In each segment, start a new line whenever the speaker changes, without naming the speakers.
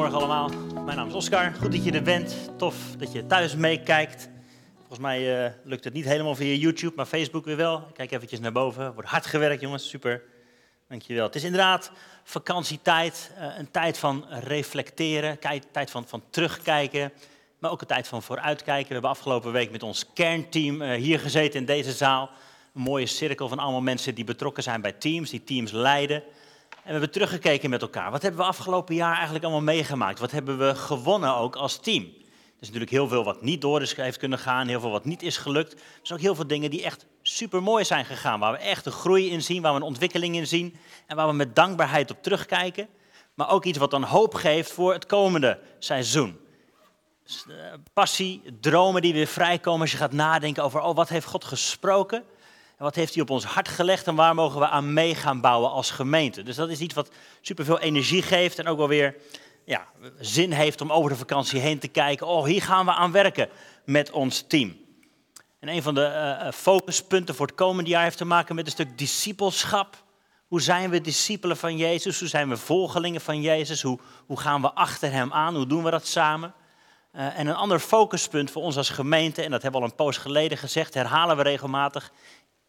Goedemorgen allemaal. Mijn naam is Oscar. Goed dat je er bent. Tof dat je thuis meekijkt. Volgens mij uh, lukt het niet helemaal via YouTube, maar Facebook weer wel. kijk eventjes naar boven. Wordt hard gewerkt, jongens. Super. Dankjewel. Het is inderdaad vakantietijd. Uh, een tijd van reflecteren. Tijd van, van terugkijken. Maar ook een tijd van vooruitkijken. We hebben afgelopen week met ons kernteam uh, hier gezeten in deze zaal. Een mooie cirkel van allemaal mensen die betrokken zijn bij teams, die teams leiden. En we hebben teruggekeken met elkaar. Wat hebben we afgelopen jaar eigenlijk allemaal meegemaakt? Wat hebben we gewonnen ook als team? Er is natuurlijk heel veel wat niet door is heeft kunnen gaan, heel veel wat niet is gelukt. Er zijn ook heel veel dingen die echt super mooi zijn gegaan, waar we echt een groei in zien, waar we een ontwikkeling in zien en waar we met dankbaarheid op terugkijken. Maar ook iets wat dan hoop geeft voor het komende seizoen. Eh, passie, dromen die weer vrijkomen als je gaat nadenken over, oh wat heeft God gesproken? Wat heeft hij op ons hart gelegd en waar mogen we aan mee gaan bouwen als gemeente? Dus dat is iets wat superveel energie geeft en ook wel weer ja, zin heeft om over de vakantie heen te kijken. Oh, hier gaan we aan werken met ons team. En een van de uh, focuspunten voor het komende jaar heeft te maken met een stuk discipelschap. Hoe zijn we discipelen van Jezus? Hoe zijn we volgelingen van Jezus? Hoe, hoe gaan we achter Hem aan? Hoe doen we dat samen? Uh, en een ander focuspunt voor ons als gemeente, en dat hebben we al een poos geleden gezegd, herhalen we regelmatig,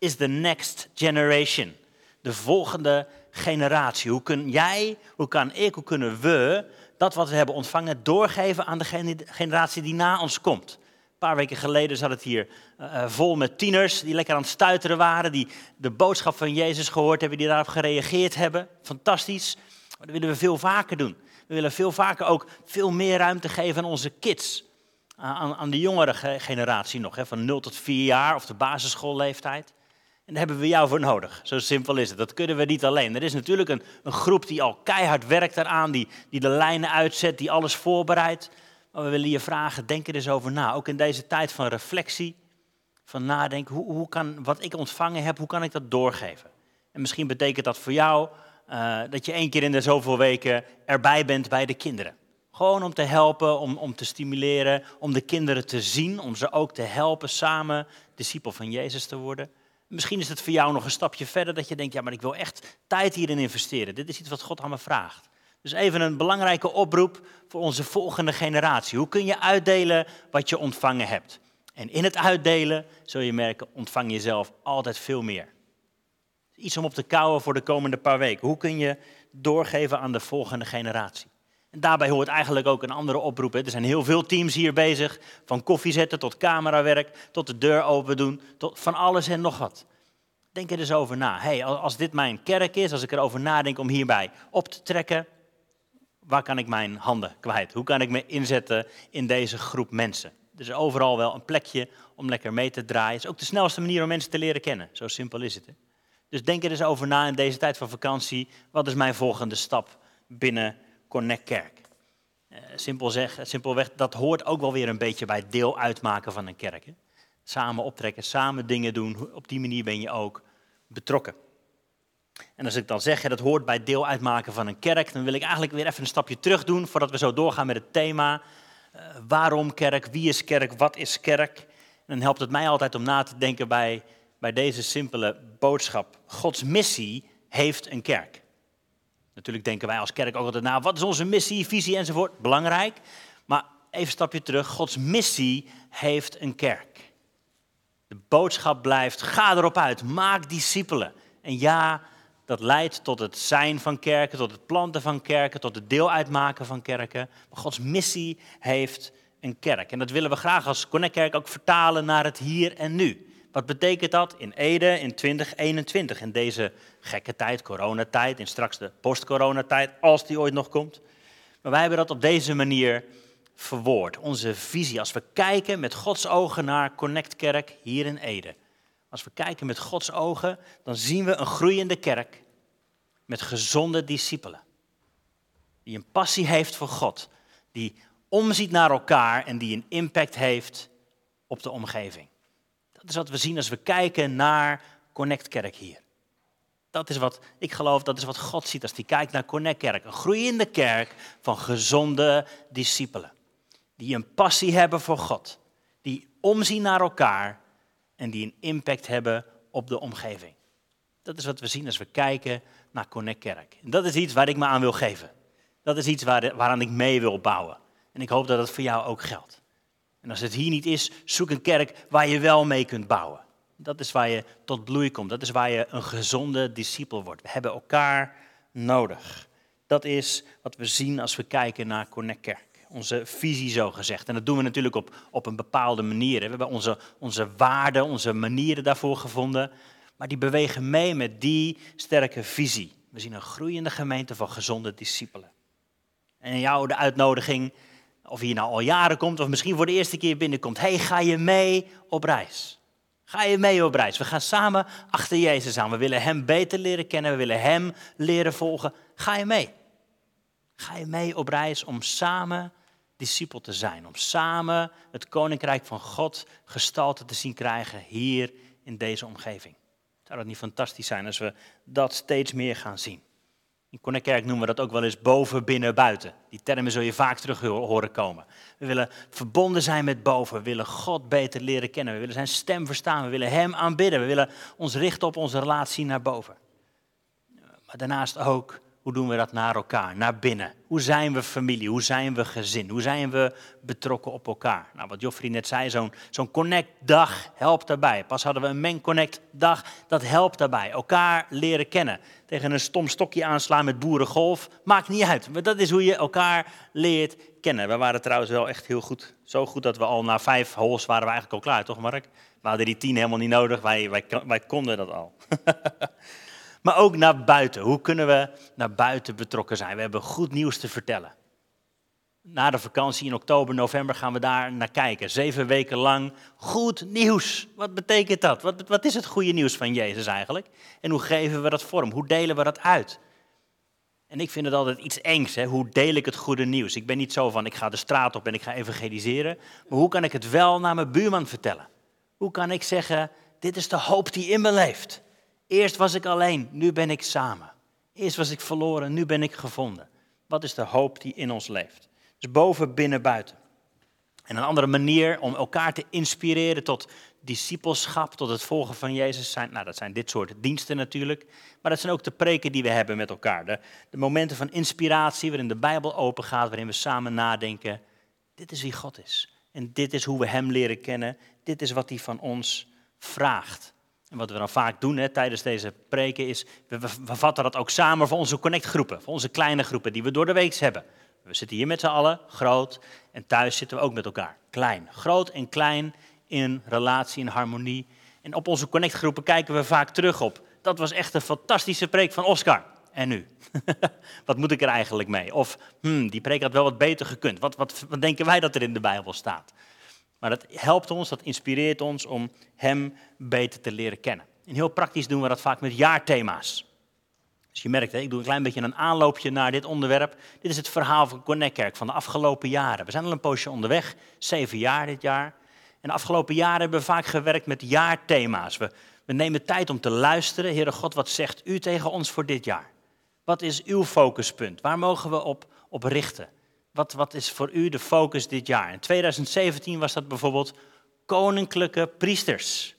is the next generation. De volgende generatie. Hoe kun jij, hoe kan ik, hoe kunnen we dat wat we hebben ontvangen doorgeven aan de generatie die na ons komt? Een paar weken geleden zat het hier uh, vol met tieners die lekker aan het stuiteren waren, die de boodschap van Jezus gehoord hebben, die daarop gereageerd hebben. Fantastisch. Maar dat willen we veel vaker doen. We willen veel vaker ook veel meer ruimte geven aan onze kids. Aan, aan de jongere generatie nog, hè, van 0 tot 4 jaar of de basisschoolleeftijd. En daar hebben we jou voor nodig. Zo simpel is het. Dat kunnen we niet alleen. Er is natuurlijk een, een groep die al keihard werkt eraan, die, die de lijnen uitzet, die alles voorbereidt. Maar we willen je vragen, denk er eens over na. Ook in deze tijd van reflectie, van nadenken, hoe, hoe kan wat ik ontvangen heb, hoe kan ik dat doorgeven? En misschien betekent dat voor jou uh, dat je één keer in de zoveel weken erbij bent bij de kinderen. Gewoon om te helpen, om, om te stimuleren, om de kinderen te zien, om ze ook te helpen samen discipel van Jezus te worden. Misschien is het voor jou nog een stapje verder dat je denkt, ja, maar ik wil echt tijd hierin investeren. Dit is iets wat God aan me vraagt. Dus even een belangrijke oproep voor onze volgende generatie. Hoe kun je uitdelen wat je ontvangen hebt? En in het uitdelen, zul je merken, ontvang je zelf altijd veel meer. Iets om op te kouwen voor de komende paar weken. Hoe kun je doorgeven aan de volgende generatie? En daarbij hoort eigenlijk ook een andere oproep. Er zijn heel veel teams hier bezig, van koffie zetten tot camerawerk, tot de deur open doen, tot van alles en nog wat. Denk er eens over na. Hey, als dit mijn kerk is, als ik erover nadenk om hierbij op te trekken, waar kan ik mijn handen kwijt? Hoe kan ik me inzetten in deze groep mensen? Is overal wel een plekje om lekker mee te draaien. Het is ook de snelste manier om mensen te leren kennen. Zo simpel is het. Hè? Dus denk er eens over na in deze tijd van vakantie. Wat is mijn volgende stap binnen Connect Kerk. Uh, simpel zeg, simpelweg, dat hoort ook wel weer een beetje bij deel uitmaken van een kerk. Hè? Samen optrekken, samen dingen doen, op die manier ben je ook betrokken. En als ik dan zeg, dat hoort bij deel uitmaken van een kerk, dan wil ik eigenlijk weer even een stapje terug doen voordat we zo doorgaan met het thema. Uh, waarom kerk? Wie is kerk? Wat is kerk? En dan helpt het mij altijd om na te denken bij, bij deze simpele boodschap. Gods missie heeft een kerk. Natuurlijk denken wij als kerk ook altijd na, wat is onze missie, visie enzovoort. Belangrijk. Maar even een stapje terug. Gods missie heeft een kerk. De boodschap blijft, ga erop uit, maak discipelen. En ja, dat leidt tot het zijn van kerken, tot het planten van kerken, tot het deel uitmaken van kerken. Maar Gods missie heeft een kerk. En dat willen we graag als Connect Kerk ook vertalen naar het hier en nu. Wat betekent dat in Ede in 2021, in deze gekke tijd, coronatijd, en straks de post-coronatijd, als die ooit nog komt? Maar wij hebben dat op deze manier verwoord. Onze visie, als we kijken met Gods ogen naar Connect Kerk hier in Ede. Als we kijken met Gods ogen, dan zien we een groeiende kerk met gezonde discipelen. Die een passie heeft voor God, die omziet naar elkaar en die een impact heeft op de omgeving. Dat is wat we zien als we kijken naar Connect Kerk hier. Dat is wat ik geloof, dat is wat God ziet als hij kijkt naar Connect Kerk. Een groeiende kerk van gezonde discipelen. Die een passie hebben voor God. Die omzien naar elkaar en die een impact hebben op de omgeving. Dat is wat we zien als we kijken naar Connect Kerk. En dat is iets waar ik me aan wil geven. Dat is iets waar, waaraan ik mee wil bouwen. En ik hoop dat dat voor jou ook geldt. En als het hier niet is, zoek een kerk waar je wel mee kunt bouwen. Dat is waar je tot bloei komt. Dat is waar je een gezonde discipel wordt. We hebben elkaar nodig. Dat is wat we zien als we kijken naar Connect Kerk. Onze visie zo gezegd. En dat doen we natuurlijk op, op een bepaalde manier. We hebben onze, onze waarden, onze manieren daarvoor gevonden. Maar die bewegen mee met die sterke visie. We zien een groeiende gemeente van gezonde discipelen. En jou de uitnodiging, of je nou al jaren komt of misschien voor de eerste keer binnenkomt. hey, ga je mee op reis? Ga je mee op reis? We gaan samen achter Jezus aan. We willen Hem beter leren kennen. We willen Hem leren volgen. Ga je mee? Ga je mee op reis om samen discipel te zijn? Om samen het Koninkrijk van God gestalte te zien krijgen hier in deze omgeving? Zou dat niet fantastisch zijn als we dat steeds meer gaan zien? In Connectkerk noemen we dat ook wel eens boven, binnen, buiten. Die termen zul je vaak terug horen komen. We willen verbonden zijn met boven. We willen God beter leren kennen. We willen zijn stem verstaan. We willen Hem aanbidden. We willen ons richten op onze relatie naar boven. Maar daarnaast ook hoe doen we dat naar elkaar, naar binnen? Hoe zijn we familie? Hoe zijn we gezin? Hoe zijn we betrokken op elkaar? Nou, wat Joffrey net zei, zo'n zo'n Connect-dag helpt daarbij. Pas hadden we een Men Connect-dag, dat helpt daarbij. Elkaar leren kennen. Tegen een stom stokje aanslaan met boerengolf, maakt niet uit. Maar dat is hoe je elkaar leert kennen. We waren trouwens wel echt heel goed. Zo goed dat we al na vijf holes waren we eigenlijk al klaar, toch Mark? We hadden die tien helemaal niet nodig, wij, wij, wij konden dat al. Maar ook naar buiten. Hoe kunnen we naar buiten betrokken zijn? We hebben goed nieuws te vertellen. Na de vakantie in oktober, november gaan we daar naar kijken. Zeven weken lang goed nieuws. Wat betekent dat? Wat, wat is het goede nieuws van Jezus eigenlijk? En hoe geven we dat vorm? Hoe delen we dat uit? En ik vind het altijd iets engs. Hè? Hoe deel ik het goede nieuws? Ik ben niet zo van ik ga de straat op en ik ga evangeliseren. Maar hoe kan ik het wel naar mijn buurman vertellen? Hoe kan ik zeggen, dit is de hoop die in me leeft? Eerst was ik alleen, nu ben ik samen. Eerst was ik verloren, nu ben ik gevonden. Wat is de hoop die in ons leeft? Dus boven, binnen, buiten. En een andere manier om elkaar te inspireren tot discipelschap, tot het volgen van Jezus zijn, nou dat zijn dit soort diensten natuurlijk, maar dat zijn ook de preken die we hebben met elkaar. De, momenten van inspiratie waarin de Bijbel open gaat, waarin we samen nadenken, dit is wie God is. En dit is hoe we Hem leren kennen, dit is wat Hij van ons vraagt. En wat we dan vaak doen hè, tijdens deze preken is, we, vatten dat ook samen voor onze connectgroepen, voor onze kleine groepen die we door de week hebben. We zitten hier met z'n allen, groot, en thuis zitten we ook met elkaar, klein. Groot en klein in relatie, in harmonie. En op onze connectgroepen kijken we vaak terug op. Dat was echt een fantastische preek van Oscar. En nu? wat moet ik er eigenlijk mee? Of, hmm, die preek had wel wat beter gekund. Wat, wat, wat denken wij dat er in de Bijbel staat? Maar dat helpt ons, dat inspireert ons om Hem beter te leren kennen. En heel praktisch doen we dat vaak met jaarthema's. Dus je merkt, ik doe een klein beetje een aanloopje naar dit onderwerp. Dit is het verhaal van Connect Kerk van de afgelopen jaren. We zijn al een poosje onderweg, zeven jaar dit jaar. En de afgelopen jaren hebben we vaak gewerkt met jaarthema's. We, we nemen tijd om te luisteren. Heere God, wat zegt u tegen ons voor dit jaar? Wat is uw focuspunt? Waar mogen we op, op richten? Wat, wat is voor u de focus dit jaar? In 2017 was dat bijvoorbeeld koninklijke priesters.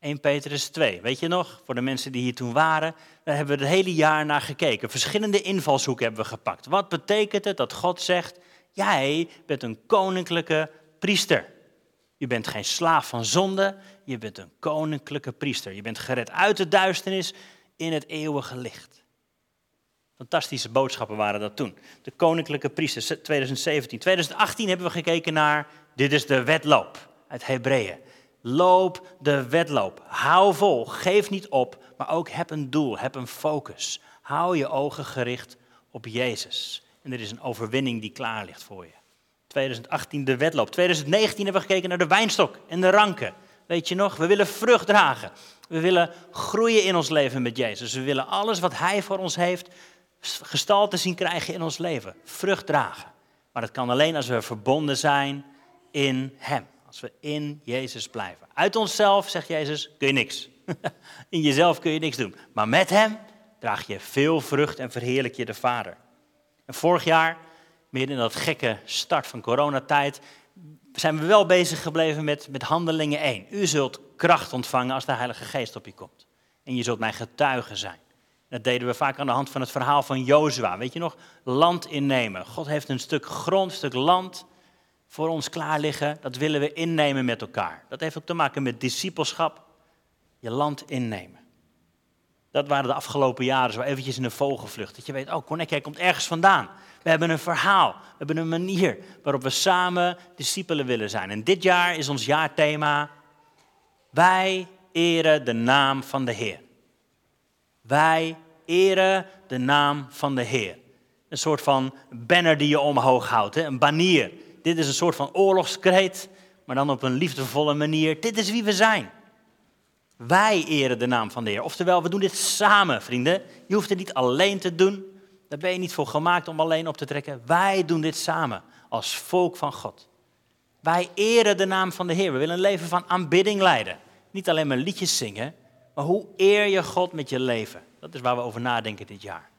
1 Petrus 2, weet je nog? Voor de mensen die hier toen waren, daar hebben we het hele jaar naar gekeken. Verschillende invalshoeken hebben we gepakt. Wat betekent het dat God zegt, jij bent een koninklijke priester? Je bent geen slaaf van zonde, je bent een koninklijke priester. Je bent gered uit de duisternis in het eeuwige licht. Fantastische boodschappen waren dat toen. De Koninklijke Priesters 2017. 2018 hebben we gekeken naar, dit is de wedloop uit Hebreeën. Loop de wedloop. Hou vol, geef niet op, maar ook heb een doel, heb een focus. Hou je ogen gericht op Jezus. En er is een overwinning die klaar ligt voor je. 2018 de wedloop. 2019 hebben we gekeken naar de wijnstok en de ranken. Weet je nog, we willen vrucht dragen. We willen groeien in ons leven met Jezus. We willen alles wat Hij voor ons heeft gestalte zien krijgen in ons leven. Vrucht dragen. Maar dat kan alleen als we verbonden zijn in Hem. Als we in Jezus blijven. Uit onszelf, zegt Jezus, kun je niks. in jezelf kun je niks doen. Maar met Hem draag je veel vrucht en verheerlijk je de Vader. En vorig jaar, meer in dat gekke start van coronatijd, zijn we wel bezig gebleven met, met handelingen 1. U zult kracht ontvangen als de Heilige Geest op je komt. En je zult mijn getuige zijn Dat deden we vaak aan de hand van het verhaal van Jozua. Weet je nog? Land innemen. God heeft een stuk grond, een stuk land voor ons klaar liggen. Dat willen we innemen met elkaar. Dat heeft ook te maken met discipelschap. Je land innemen. Dat waren de afgelopen jaren zo eventjes in een vogelvlucht. Dat je weet, oh, Connect, komt ergens vandaan. We hebben een verhaal, we hebben een manier waarop we samen discipelen willen zijn. En dit jaar is ons jaarthema, wij eren de naam van de Heer. Wij eren de naam van de Heer. Een soort van banner die je omhoog houdt, hè? een banier. Dit is een soort van oorlogskreet, maar dan op een liefdevolle manier. Dit is wie we zijn. Wij eren de naam van de Heer. Oftewel, we doen dit samen, vrienden. Je hoeft het niet alleen te doen. Daar ben je niet voor gemaakt om alleen op te trekken. Wij doen dit samen als volk van God. Wij eren de naam van de Heer. We willen een leven van aanbidding leiden. Niet alleen maar liedjes zingen, maar hoe eer je God met je leven? Dat is waar we over nadenken dit jaar.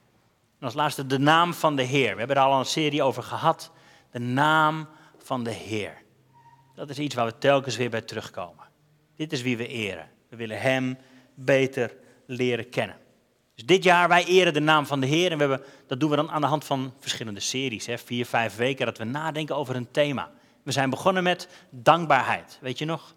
En als laatste de naam van de Heer. We hebben er al een serie over gehad. De naam van de Heer. Dat is iets waar we telkens weer bij terugkomen. Dit is wie we eren. We willen Hem beter leren kennen. Dus dit jaar, wij eren de naam van de Heer. En we hebben, dat doen we dan aan de hand van verschillende series. Hè, vier, vijf weken dat we nadenken over een thema. We zijn begonnen met dankbaarheid. Weet je nog?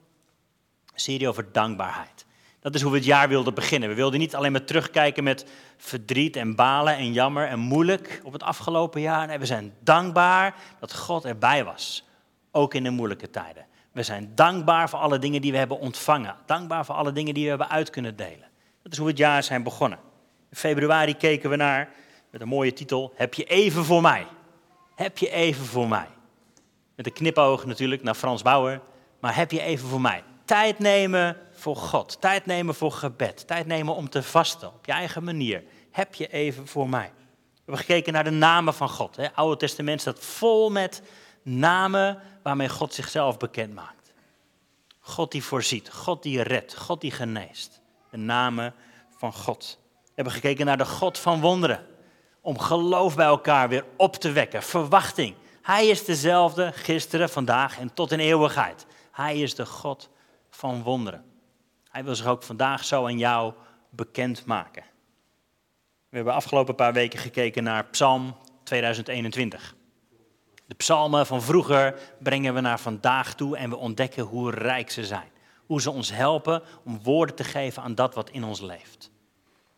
Een serie over dankbaarheid. Dat is hoe we het jaar wilden beginnen. We wilden niet alleen maar terugkijken met verdriet en balen en jammer en moeilijk op het afgelopen jaar. Nee, we zijn dankbaar dat God erbij was. Ook in de moeilijke tijden. We zijn dankbaar voor alle dingen die we hebben ontvangen. Dankbaar voor alle dingen die we hebben uit kunnen delen. Dat is hoe het jaar zijn begonnen. In februari keken we naar, met een mooie titel, Heb je even voor mij? Heb je even voor mij? Met een knipoog natuurlijk naar Frans Bauer, maar heb je even voor mij? Tijd nemen voor God, tijd nemen voor gebed, tijd nemen om te vasten op je eigen manier. Heb je even voor mij? We hebben gekeken naar de namen van God. Het Oude Testament staat vol met namen waarmee God zichzelf bekend maakt. God die voorziet, God die redt, God die geneest. De namen van God. We hebben gekeken naar de God van wonderen. Om geloof bij elkaar weer op te wekken, verwachting. Hij is dezelfde gisteren, vandaag en tot in eeuwigheid. Hij is de God van wonderen. Hij wil zich ook vandaag zo aan jou bekend maken. We hebben afgelopen paar weken gekeken naar Psalm 2021. De psalmen van vroeger brengen we naar vandaag toe en we ontdekken hoe rijk ze zijn. Hoe ze ons helpen om woorden te geven aan dat wat in ons leeft.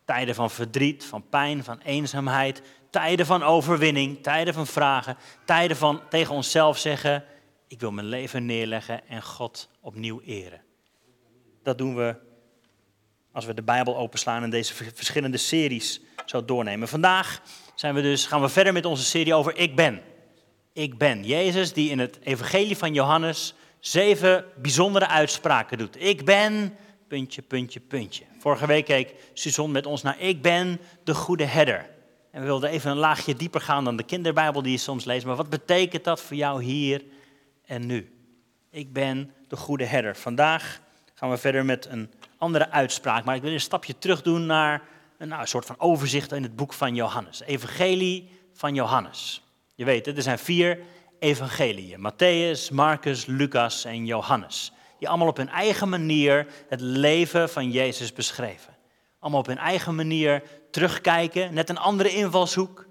Tijden van verdriet, van pijn, van eenzaamheid, tijden van overwinning, tijden van vragen, tijden van tegen onszelf zeggen, ik wil mijn leven neerleggen en God opnieuw eren. Dat doen we als we de Bijbel openslaan en deze verschillende series zo doornemen. Vandaag zijn we dus, gaan we verder met onze serie over Ik Ben ik ben. Jezus die in het evangelie van Johannes zeven bijzondere uitspraken doet. Ik ben, puntje, puntje, puntje. Vorige week keek Suzon met ons naar Ik ben de goede herder. En we wilden even een laagje dieper gaan dan de kinderbijbel die je soms leest. Maar wat betekent dat voor jou hier en nu? Ik ben de goede herder. Vandaag gaan we verder met een andere uitspraak. Maar ik wil een stapje terug doen naar een, nou, een soort van overzicht in het boek van Johannes. Evangelie van Johannes. Je weet het, er zijn vier evangeliën. Matthäus, Marcus, Lucas en Johannes. Die allemaal op hun eigen manier het leven van Jezus beschreven. Allemaal op hun eigen manier terugkijken, net een andere invalshoek.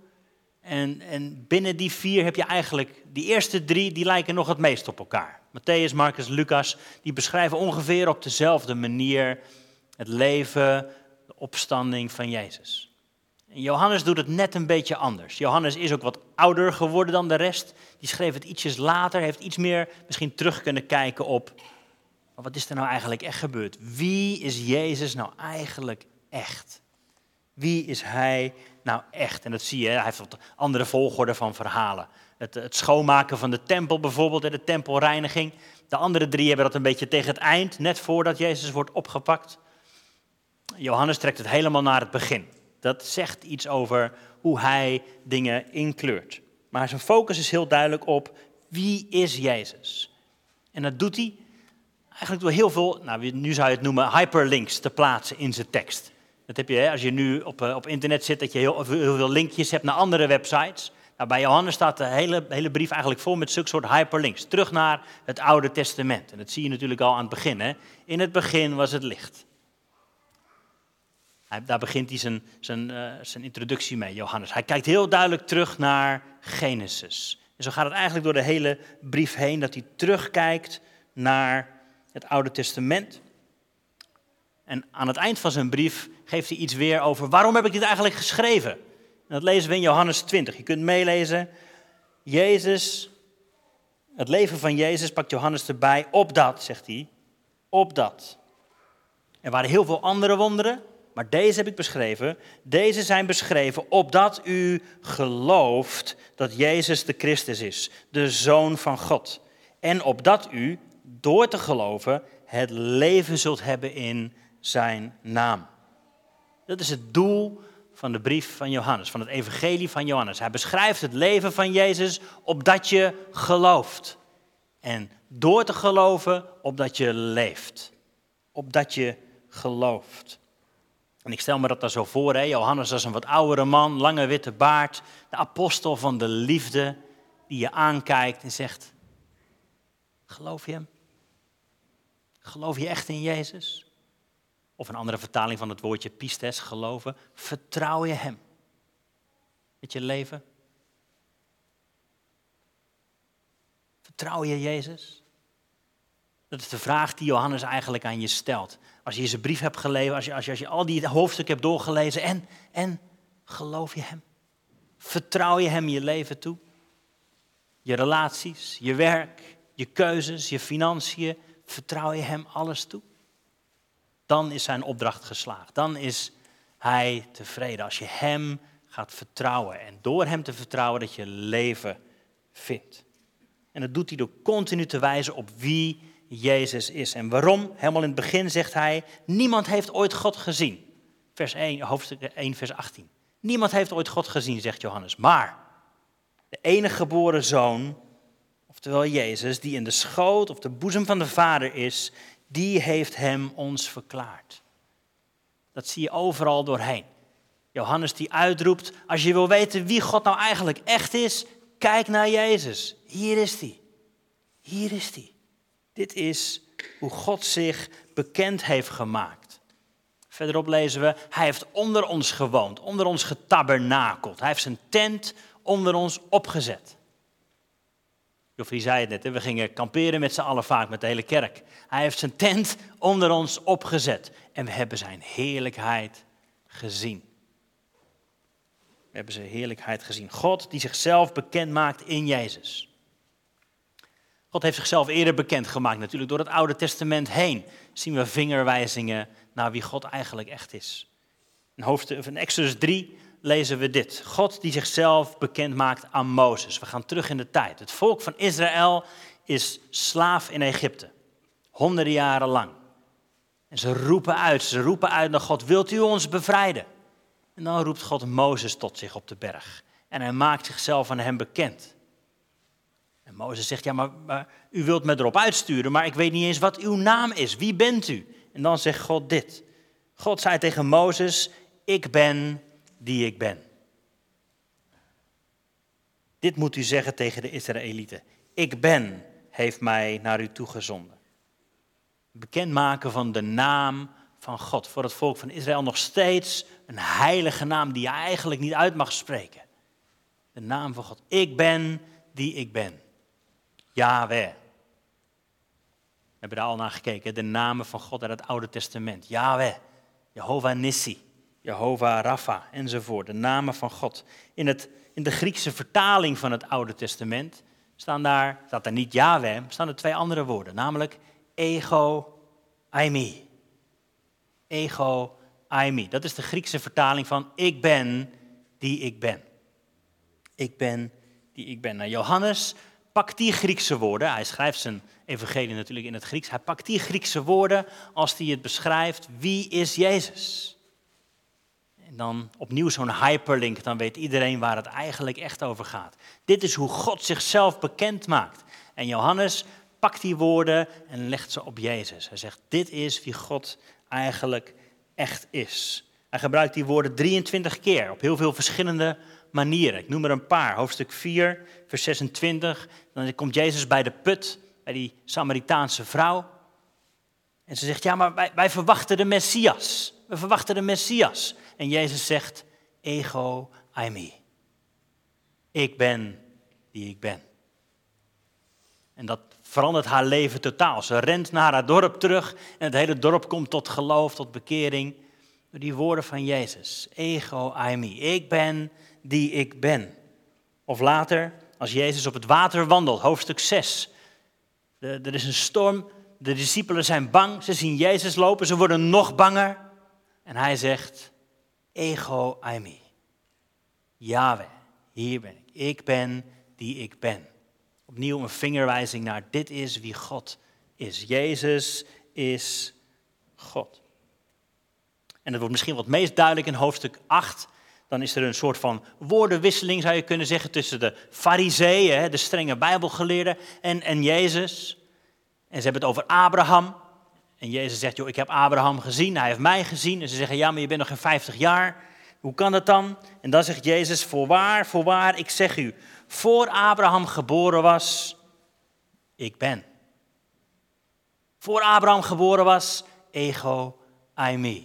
En, en binnen die vier heb je eigenlijk, die eerste drie, die lijken nog het meest op elkaar. Matthäus, Marcus, Lucas, die beschrijven ongeveer op dezelfde manier het leven, de opstanding van Jezus. Johannes doet het net een beetje anders. Johannes is ook wat ouder geworden dan de rest. Die schreef het ietsjes later, heeft iets meer misschien terug kunnen kijken op. Wat is er nou eigenlijk echt gebeurd? Wie is Jezus nou eigenlijk echt? Wie is hij nou echt? En dat zie je, hij heeft wat andere volgorde van verhalen. Het, het schoonmaken van de tempel bijvoorbeeld, de tempelreiniging. De andere drie hebben dat een beetje tegen het eind, net voordat Jezus wordt opgepakt. Johannes trekt het helemaal naar het begin. Dat zegt iets over hoe hij dingen inkleurt. Maar zijn focus is heel duidelijk op wie is Jezus. En dat doet hij eigenlijk door heel veel, nou, nu zou je het noemen, hyperlinks te plaatsen in zijn tekst. Dat heb je als je nu op, eh, op internet zit, dat je heel, heel veel linkjes hebt naar andere websites. Nou, bij Johannes staat de hele, hele brief eigenlijk vol met zulke soort hyperlinks. Terug naar het Oude Testament. En dat zie je natuurlijk al aan het begin. Hè. In het begin was het licht. Hij, daar begint hij zijn, zijn, uh, zijn introductie mee, Johannes. Hij kijkt heel duidelijk terug naar Genesis. En zo gaat het eigenlijk door de hele brief heen, dat hij terugkijkt naar het Oude Testament. En aan het eind van zijn brief geeft hij iets weer over waarom heb ik dit eigenlijk geschreven. En dat lezen we in Johannes 20. Je kunt meelezen. Jezus, het leven van Jezus pakt Johannes erbij. Opdat, zegt hij, opdat. Er waren heel veel andere wonderen, maar deze heb ik beschreven. Deze zijn beschreven opdat u gelooft dat Jezus de Christus is, de Zoon van God. En opdat u, door te geloven, het leven zult hebben in zijn naam. Dat is het doel van de brief van Johannes, van het evangelie van Johannes. Hij beschrijft het leven van Jezus opdat je gelooft. En door te geloven opdat je leeft. Opdat je gelooft. En ik stel me dat daar zo voor, hè? Johannes als een wat oudere man, lange witte baard, de apostel van de liefde, die je aankijkt en zegt, geloof je hem? Geloof je echt in Jezus? Of een andere vertaling van het woordje pistes, geloven. Vertrouw je hem met je leven? Vertrouw je Jezus? Dat is de vraag die Johannes eigenlijk aan je stelt. Als je zijn brief hebt gelezen, als je, als je, als je al die hoofdstukken hebt doorgelezen en, en geloof je hem? Vertrouw je hem je leven toe? Je relaties, je werk, je keuzes, je financiën, vertrouw je hem alles toe? Dan is zijn opdracht geslaagd. Dan is hij tevreden. Als je hem gaat vertrouwen en door hem te vertrouwen dat je leven vindt. En dat doet hij door continu te wijzen op wie Jezus is. En waarom? Helemaal in het begin zegt hij, niemand heeft ooit God gezien. Vers 1, hoofdstuk 1, vers 18. Niemand heeft ooit God gezien, zegt Johannes. Maar de enige geboren zoon, oftewel Jezus, die in de schoot of de boezem van de Vader is, die heeft hem ons verklaard. Dat zie je overal doorheen. Johannes die uitroept, als je wil weten wie God nou eigenlijk echt is, kijk naar Jezus. Hier is hij. Hier is hij. Dit is hoe God zich bekend heeft gemaakt. Verderop lezen we, hij heeft onder ons gewoond, onder ons getabernakeld. Hij heeft zijn tent onder ons opgezet. Joffrey zei het net, we gingen kamperen met z'n allen vaak, met de hele kerk. Hij heeft zijn tent onder ons opgezet en we hebben zijn heerlijkheid gezien. We hebben zijn heerlijkheid gezien. God die zichzelf bekend maakt in Jezus. God heeft zichzelf eerder bekendgemaakt, natuurlijk door het Oude Testament heen. Zien we vingerwijzingen naar wie God eigenlijk echt is. In, hoofdstuk, in Exodus 3 lezen we dit. God die zichzelf bekend maakt aan Mozes. We gaan terug in de tijd. Het volk van Israël is slaaf in Egypte. Honderden jaren lang. En ze roepen uit, ze roepen uit naar God, wilt u ons bevrijden? En dan roept God Mozes tot zich op de berg. En hij maakt zichzelf aan hem bekend. En Mozes zegt, ja, maar, u wilt me erop uitsturen, maar ik weet niet eens wat uw naam is. Wie bent u? En dan zegt God dit. God zei tegen Mozes, ik ben die ik ben. Dit moet u zeggen tegen de Israëlieten. Ik ben heeft mij naar u toegezonden. Bekendmaken van de naam van God. Voor het volk van Israël nog steeds een heilige naam die je eigenlijk niet uit mag spreken. De naam van God. Ik ben die ik ben. Yahweh. We hebben daar al naar gekeken, de namen van God uit het Oude Testament. Yahweh, Jehovah Nissi, Jehovah Rapha enzovoort. De namen van God. In, het, in de Griekse vertaling van het Oude Testament staan daar, staat daar niet Yahweh, staan er twee andere woorden, namelijk ego, aimi. Ego, aimi. Dat is de Griekse vertaling van ik ben die ik ben. Ik ben die ik ben. Nou, Johannes pakt die Griekse woorden, hij schrijft zijn evangelie natuurlijk in het Grieks, hij pakt die Griekse woorden als hij het beschrijft, wie is Jezus? Dan opnieuw zo'n hyperlink, dan weet iedereen waar het eigenlijk echt over gaat. Dit is hoe God zichzelf bekend maakt. En Johannes pakt die woorden en legt ze op Jezus. Hij zegt, dit is wie God eigenlijk echt is. Hij gebruikt die woorden 23 keer op heel veel verschillende manieren. Ik noem er een paar. Hoofdstuk 4, vers 26. Dan komt Jezus bij de put, bij die Samaritaanse vrouw. En ze zegt, ja, maar wij, wij verwachten de Messias. We verwachten de Messias. En Jezus zegt, ego eimi. Ik ben die ik ben. En dat verandert haar leven totaal. Ze rent naar haar dorp terug en het hele dorp komt tot geloof, tot bekering. Door die woorden van Jezus. Ego eimi. Ik ben die ik ben. Of later, als Jezus op het water wandelt, hoofdstuk 6. er is een storm, de discipelen zijn bang, ze zien Jezus lopen, ze worden nog banger. En hij zegt, ego eimi. Yahweh, hier ben ik. Ik ben die ik ben. Opnieuw een vingerwijzing naar dit is wie God is. Jezus is God. En dat wordt misschien wat meest duidelijk in hoofdstuk 8. Dan is er een soort van woordenwisseling, zou je kunnen zeggen, tussen de fariseeën, de strenge bijbelgeleerden, en, en Jezus. En ze hebben het over Abraham. En Jezus zegt, joh, ik heb Abraham gezien, hij heeft mij gezien. En ze zeggen, ja, maar je bent nog geen 50 jaar. Hoe kan dat dan? En dan zegt Jezus, voorwaar, voorwaar, ik zeg u, voor Abraham geboren was, ik ben. Voor Abraham geboren was, ego, I me.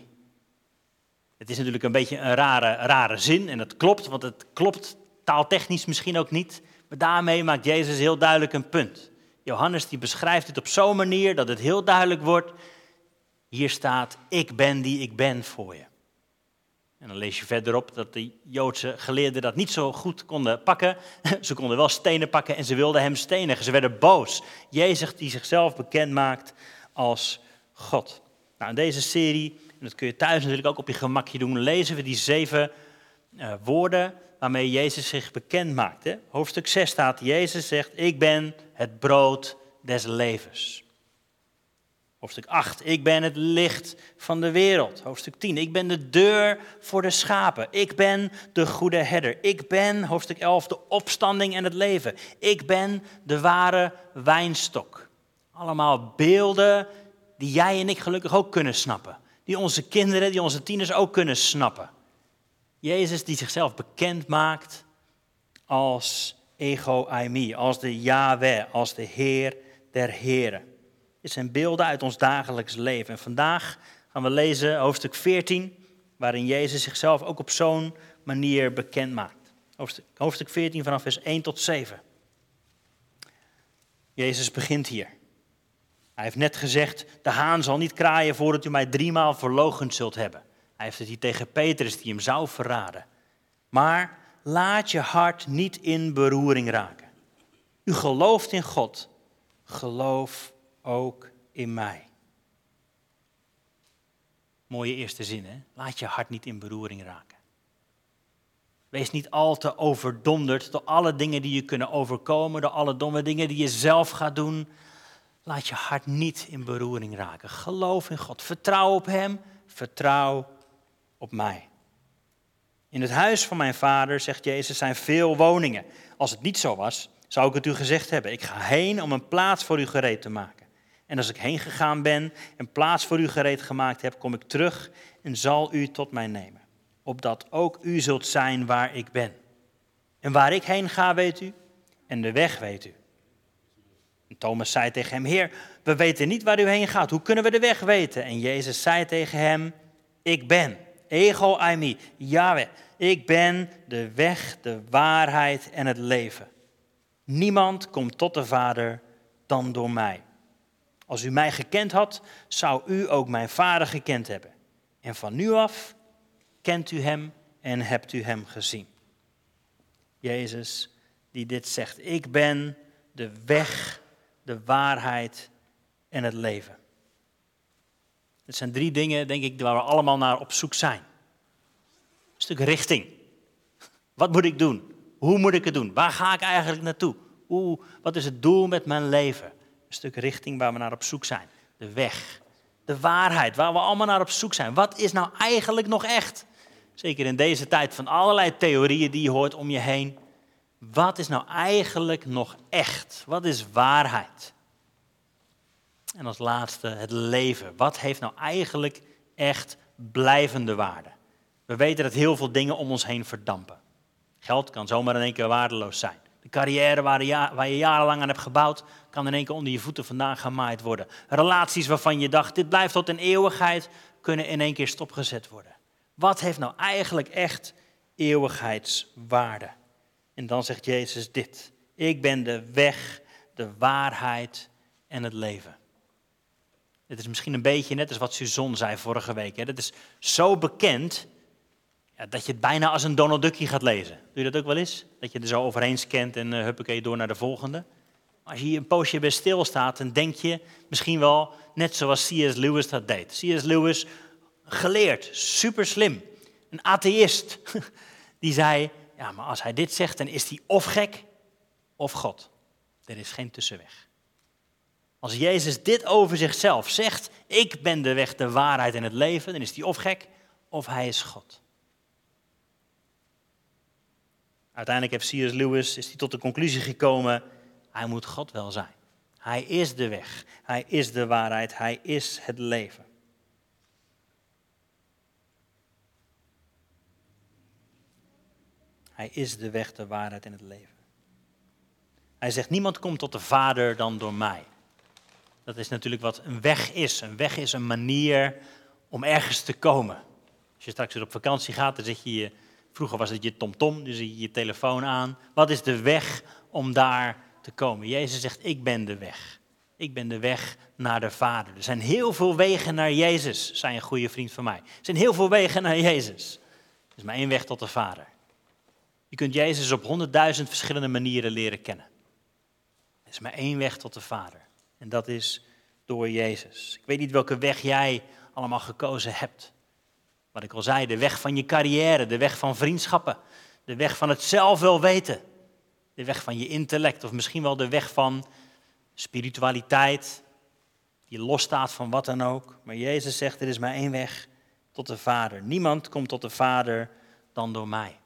Het is natuurlijk een beetje een rare, rare zin en dat klopt, want het klopt taaltechnisch misschien ook niet. Maar daarmee maakt Jezus heel duidelijk een punt. Johannes die beschrijft het op zo'n manier dat het heel duidelijk wordt. Hier staat, ik ben die ik ben voor je. En dan lees je verderop dat de Joodse geleerden dat niet zo goed konden pakken. Ze konden wel stenen pakken en ze wilden hem stenigen. Ze werden boos. Jezus die zichzelf bekend maakt als God. Nou, in deze serie, en dat kun je thuis natuurlijk ook op je gemakje doen, lezen we die zeven uh, woorden waarmee Jezus zich bekend maakt. Hè? Hoofdstuk 6 staat, Jezus zegt, ik ben het brood des levens. Hoofdstuk 8, ik ben het licht van de wereld. Hoofdstuk 10, ik ben de deur voor de schapen. Ik ben de goede herder. Ik ben, hoofdstuk 11, de opstanding en het leven. Ik ben de ware wijnstok. Allemaal beelden die jij en ik gelukkig ook kunnen snappen. Die onze kinderen, die onze tieners ook kunnen snappen. Jezus die zichzelf bekend maakt als ego eimi, als de Yahweh, als de Heer der Heren. Dit zijn beelden uit ons dagelijks leven. En vandaag gaan we lezen hoofdstuk 14, waarin Jezus zichzelf ook op zo'n manier bekend maakt. Hoofdstuk, hoofdstuk 14 vanaf vers 1 tot 7. Jezus begint hier. Hij heeft net gezegd, de haan zal niet kraaien voordat u mij driemaal verlogend zult hebben. Hij heeft het hier tegen Petrus die hem zou verraden. Maar laat je hart niet in beroering raken. U gelooft in God, geloof ook in mij. Mooie eerste zin, hè? Laat je hart niet in beroering raken. Wees niet al te overdonderd door alle dingen die je kunnen overkomen, door alle domme dingen die je zelf gaat doen. Laat je hart niet in beroering raken. Geloof in God. Vertrouw op Hem. Vertrouw op mij. In het huis van mijn vader, zegt Jezus, zijn veel woningen. Als het niet zo was, zou ik het u gezegd hebben. Ik ga heen om een plaats voor u gereed te maken. En als ik heen gegaan ben en plaats voor u gereed gemaakt heb, kom ik terug en zal u tot mij nemen. Opdat ook u zult zijn waar ik ben. En waar ik heen ga, weet u, en de weg weet u. En Thomas zei tegen hem, Heer, we weten niet waar u heen gaat. Hoe kunnen we de weg weten? En Jezus zei tegen hem, ik ben, ego eimi, Yahweh. Ik ben de weg, de waarheid en het leven. Niemand komt tot de Vader dan door mij. Als u mij gekend had, zou u ook mijn vader gekend hebben. En van nu af kent u hem en hebt u hem gezien. Jezus die dit zegt, ik ben de weg, de waarheid en het leven. Het zijn drie dingen, denk ik, waar we allemaal naar op zoek zijn. Een stuk richting. Wat moet ik doen? Hoe moet ik het doen? Waar ga ik eigenlijk naartoe? Hoe, wat is het doel met mijn leven? een stuk richting waar we naar op zoek zijn. De weg, de waarheid, waar we allemaal naar op zoek zijn. Wat is nou eigenlijk nog echt? Zeker in deze tijd van allerlei theorieën die je hoort om je heen. Wat is nou eigenlijk nog echt? Wat is waarheid? En als laatste het leven. Wat heeft nou eigenlijk echt blijvende waarde? We weten dat heel veel dingen om ons heen verdampen. Geld kan zomaar in één keer waardeloos zijn. De carrière waar, je jarenlang aan hebt gebouwd, kan in één keer onder je voeten vandaan gemaaid worden. Relaties waarvan je dacht, dit blijft tot een eeuwigheid, kunnen in één keer stopgezet worden. Wat heeft nou eigenlijk echt eeuwigheidswaarde? En dan zegt Jezus dit. Ik ben de weg, de waarheid en het leven. Dit is misschien een beetje net als wat Suzanne zei vorige week. Hè. Dat is zo bekend ja, dat je het bijna als een Donald Duckie gaat lezen. Doe je dat ook wel eens? Dat je er zo overheen scant en uh, huppakee door naar de volgende. Als je hier een poosje bij stilstaat, dan denk je misschien wel net zoals C.S. Lewis dat deed. C.S. Lewis, geleerd, super slim, een atheïst, die zei, ja, maar als hij dit zegt, dan is hij of gek of God. Er is geen tussenweg. Als Jezus dit over zichzelf zegt, ik ben de weg, de waarheid en het leven, dan is hij of gek of hij is God. Uiteindelijk heeft C.S. Lewis is hij tot de conclusie gekomen, hij moet God wel zijn. Hij is de weg, hij is de waarheid, hij is het leven. Hij is de weg, de waarheid en het leven. Hij zegt, niemand komt tot de Vader dan door mij. Dat is natuurlijk wat een weg is. Een weg is een manier om ergens te komen. Als je straks weer op vakantie gaat, dan zit je, vroeger was het je tomtom, dus je je telefoon aan. Wat is de weg om daar te komen? Jezus zegt, ik ben de weg. Ik ben de weg naar de Vader. Er zijn heel veel wegen naar Jezus, zei een goede vriend van mij. Er zijn heel veel wegen naar Jezus. Er is maar één weg tot de Vader. Je kunt Jezus op honderdduizend verschillende manieren leren kennen. Er is maar één weg tot de Vader. En dat is door Jezus. Ik weet niet welke weg jij allemaal gekozen hebt. Wat ik al zei, de weg van je carrière, de weg van vriendschappen, de weg van het zelf wel weten, de weg van je intellect of misschien wel de weg van spiritualiteit, die losstaat van wat dan ook. Maar Jezus zegt, er is maar één weg tot de Vader. Niemand komt tot de Vader dan door mij.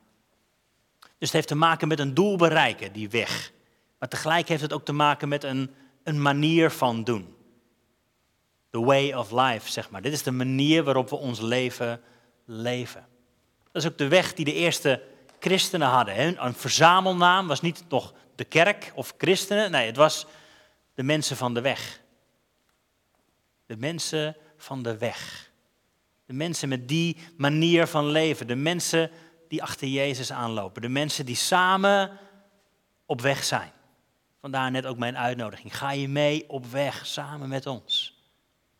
Dus het heeft te maken met een doel bereiken, die weg. Maar tegelijk heeft het ook te maken met een, een manier van doen. The way of life, zeg maar. Dit is de manier waarop we ons leven leven. Dat is ook de weg die de eerste christenen hadden. Een verzamelnaam was niet nog de kerk of christenen. Nee, het was de mensen van de weg. De mensen van de weg. De mensen met die manier van leven. De mensen die achter Jezus aanlopen. De mensen die samen op weg zijn. Vandaar net ook mijn uitnodiging. Ga je mee op weg samen met ons?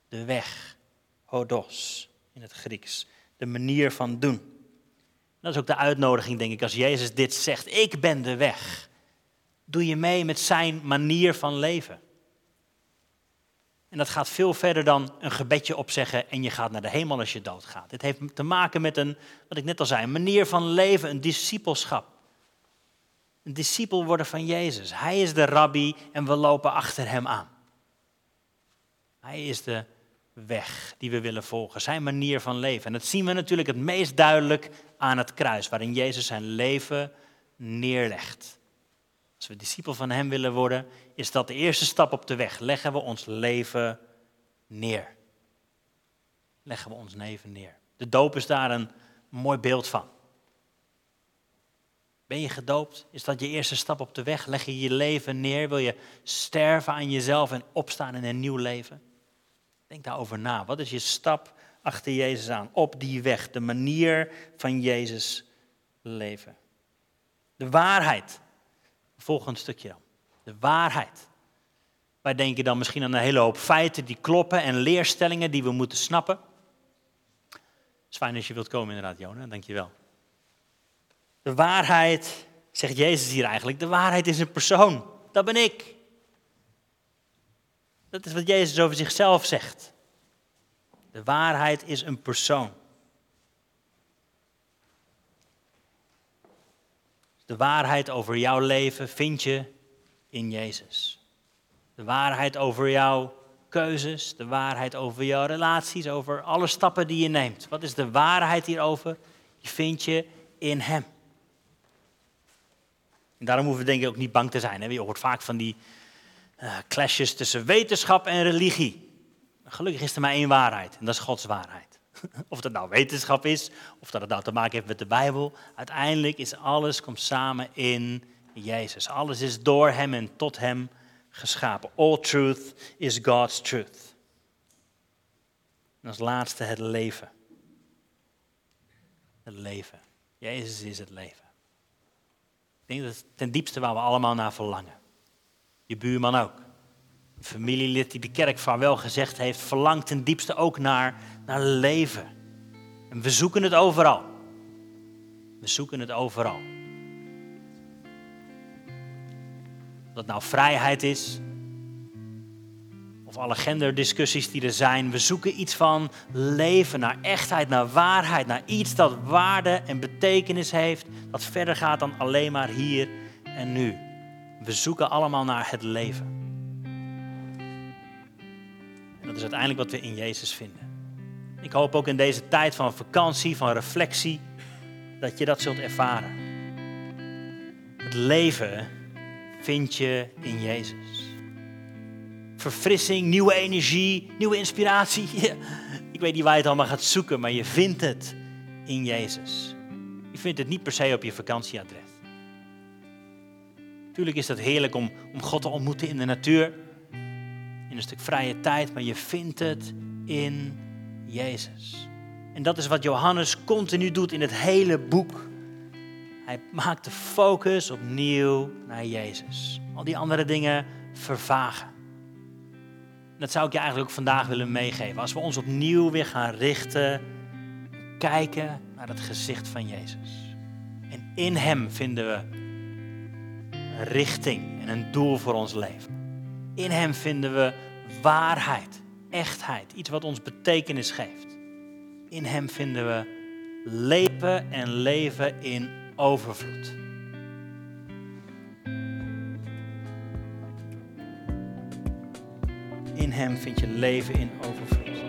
De weg, hodos in het Grieks. De manier van doen. Dat is ook de uitnodiging, denk ik, als Jezus dit zegt. Ik ben de weg. Doe je mee met zijn manier van leven. En dat gaat veel verder dan een gebedje opzeggen en je gaat naar de hemel als je doodgaat. Dit heeft te maken met een, wat ik net al zei, een manier van leven, een discipelschap. Een discipel worden van Jezus. Hij is de rabbi en we lopen achter hem aan. Hij is de weg die we willen volgen, zijn manier van leven. En dat zien we natuurlijk het meest duidelijk aan het kruis, waarin Jezus zijn leven neerlegt. Als we discipel van Hem willen worden, is dat de eerste stap op de weg. Leggen we ons leven neer. Leggen we ons leven neer. De doop is daar een mooi beeld van. Ben je gedoopt? Is dat je eerste stap op de weg? Leg je je leven neer? Wil je sterven aan jezelf en opstaan in een nieuw leven? Denk daarover na. Wat is je stap achter Jezus aan? Op die weg, de manier van Jezus leven. De waarheid. Volgend stukje dan. De waarheid. Wij denken dan misschien aan een hele hoop feiten die kloppen en leerstellingen die we moeten snappen. Het is fijn als je wilt komen inderdaad, Jona. Dank je wel. De waarheid, zegt Jezus hier eigenlijk, de waarheid is een persoon. Dat ben ik. Dat is wat Jezus over zichzelf zegt. De waarheid is een persoon. De waarheid over jouw leven vind je in Jezus. De waarheid over jouw keuzes, de waarheid over jouw relaties, over alle stappen die je neemt. Wat is de waarheid hierover? Die vind je in Hem. En daarom hoeven we denk ik ook niet bang te zijn. Hè? Je hoort vaak van die uh, clashes tussen wetenschap en religie. Gelukkig is er maar één waarheid en dat is Gods waarheid. Of dat nou wetenschap is, of dat het nou te maken heeft met de Bijbel. Uiteindelijk is alles, komt samen in Jezus. Alles is door Hem en tot Hem geschapen. All truth is God's truth. En als laatste het leven. Het leven. Jezus is het leven. Ik denk dat het ten diepste waar we allemaal naar verlangen. Je buurman ook. Een familielid die de kerk van wel gezegd heeft, verlangt ten diepste ook naar, naar leven. En we zoeken het overal. We zoeken het overal. Of dat nou vrijheid is, of alle genderdiscussies die er zijn. We zoeken iets van leven, naar echtheid, naar waarheid, naar iets dat waarde en betekenis heeft, dat verder gaat dan alleen maar hier en nu. We zoeken allemaal naar het leven. En dat is uiteindelijk wat we in Jezus vinden. Ik hoop ook in deze tijd van vakantie, van reflectie, dat je dat zult ervaren. Het leven vind je in Jezus. Verfrissing, nieuwe energie, nieuwe inspiratie. Ik weet niet waar je het allemaal gaat zoeken, maar je vindt het in Jezus. Je vindt het niet per se op je vakantieadres. Tuurlijk is dat heerlijk om, om God te ontmoeten in de natuur, in een stuk vrije tijd, maar je vindt het in Jezus. En dat is wat Johannes continu doet in het hele boek. Hij maakt de focus opnieuw naar Jezus. Al die andere dingen vervagen. Dat zou ik je eigenlijk ook vandaag willen meegeven. Als we ons opnieuw weer gaan richten, kijken naar het gezicht van Jezus. En in Hem vinden we een richting en een doel voor ons leven. In Hem vinden we waarheid, echtheid, iets wat ons betekenis geeft. In Hem vinden we leven en leven in overvloed. In Hem vind je leven in overvloed.